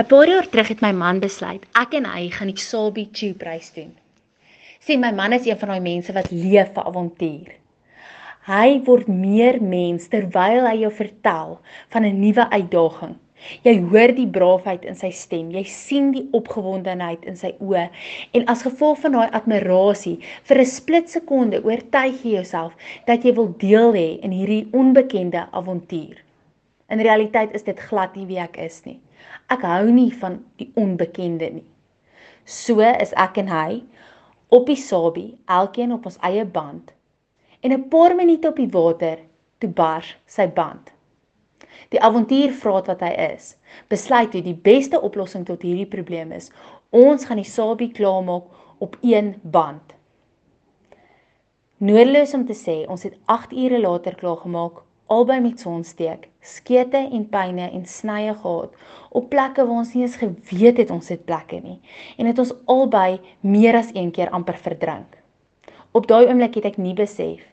'n Paar jaar terug het my man besluit ek en hy gaan die Sabi Tube reis doen. Sien my man is een van daai mense wat leef vir avontuur. Hy word meer mens terwyl hy jou vertel van 'n nuwe uitdaging. Jy hoor die braafheid in sy stem, jy sien die opgewondenheid in sy oë en as gevolg van daai admirasie vir 'n split sekonde oortuig jy jouself dat jy wil deel hê in hierdie onbekende avontuur. In realiteit is dit glad nie wie ek is nie. Ek hou nie van die onbekende nie. So is ek en hy op die Sabi, elkeen op ons eie band. En 'n paar minute op die water, toe bars sy band. Die avontuurvraat wat hy is, besluit hy die beste oplossing tot hierdie probleem is. Ons gaan die Sabi klaarmaak op een band. Noodloos om te sê, ons het 8 ure later klaargemaak albei met sonsteek, skete en pyne en snye gehad op plekke waar ons nie eens geweet het ons het plekke nie en het ons albei meer as een keer amper verdrink. Op daai oomblik het ek nie besef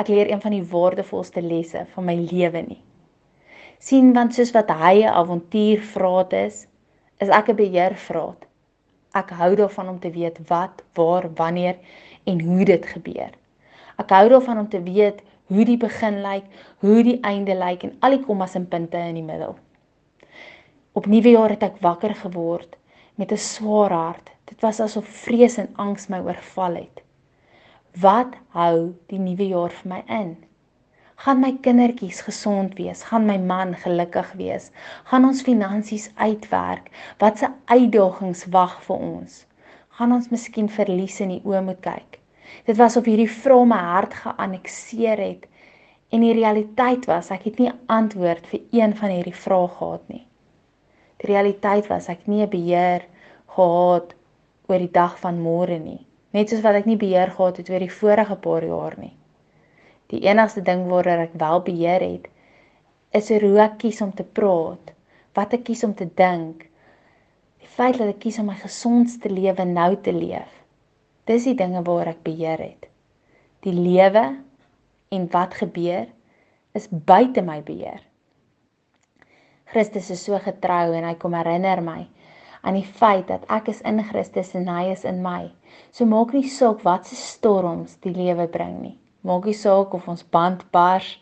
ek leer een van die waardevolste lesse van my lewe nie. sien want soos wat hy 'n avontuurvraat is, is ek 'n beheervraat. Ek hou daarvan om te weet wat, waar, wanneer en hoe dit gebeur. Ek hou daarvan om te weet hoe die begin lyk, hoe die einde lyk en al die kommas en punte in die middel. Op nuwe jaar het ek wakker geword met 'n swaar hart. Dit was asof vrees en angs my oorval het. Wat hou die nuwe jaar vir my in? Gaan my kindertjies gesond wees? Gaan my man gelukkig wees? Gaan ons finansies uitwerk? Watse uitdagings wag vir ons? Gaan ons miskien verlies in die oë moet kyk? Dit was of hierdie vrae my hart geannexeer het en die realiteit was ek het nie antwoord vir een van hierdie vrae gehad nie. Die realiteit was ek nie beheer gehad oor die dag van môre nie, net soos wat ek nie beheer gehad het oor die vorige paar jaar nie. Die enigste ding waaroor ek wel beheer het, is hoe ek kies om te praat, wat ek kies om te dink. Die feit dat ek kies om my gesondste lewe nou te leef. Dis die dinge waar ek beheer het. Die lewe en wat gebeur is buite my beheer. Christus is so getrou en hy kom herinner my aan die feit dat ek is in Christus en hy is in my. So maak nie saak wat se storms die lewe bring nie. Maak nie saak of ons band bars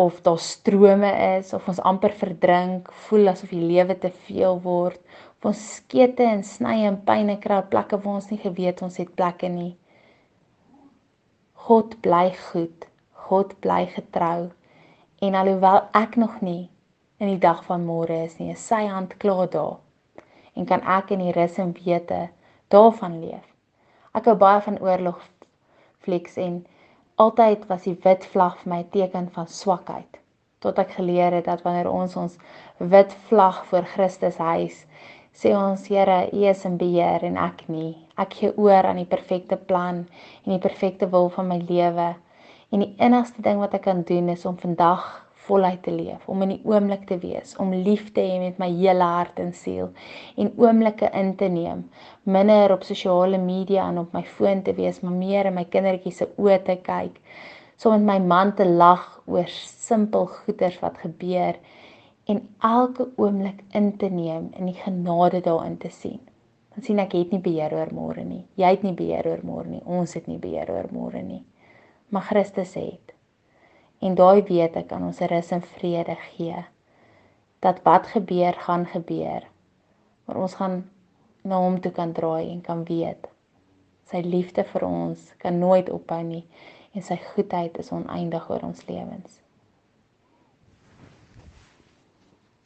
of daar strome is of ons amper verdrink, voel asof die lewe te veel word ons skete en snye en pyne kry op plekke waar ons nie geweet ons het plekke nie. God bly goed. God bly getrou. En alhoewel ek nog nie in die dag van môre is nie, is sy hand klaar daar. En kan ek in die rus en wete daarvan leef. Ek hou baie van oorlog flieks en altyd was die wit vlag vir my 'n teken van swakheid. Tot ek geleer het dat wanneer ons ons wit vlag voor Christus hys, sê ons Here, U is in beheer en ek nie. Ek gee oor aan die perfekte plan en die perfekte wil van my lewe. En die enigste ding wat ek kan doen is om vandag voluit te leef, om in die oomblik te wees, om lief te hê met my hele hart en siel en oomblikke in te neem, minder op sosiale media en op my foon te wees, maar meer in my kindertjies se oë te kyk, saam met my man te lag oor simpel goeders wat gebeur en elke oomblik in te neem en die genade daarin te sien. Dan sien ek het nie beheer oor môre nie. Jy het nie beheer oor môre nie. Ons het nie beheer oor môre nie. Maar Christus het. En daai weet ek kan ons rus en vrede gee. Dat wat gebeur gaan gebeur. Maar ons gaan na hom toe kan draai en kan weet sy liefde vir ons kan nooit ophou nie en sy goedheid is oneindig oor ons lewens.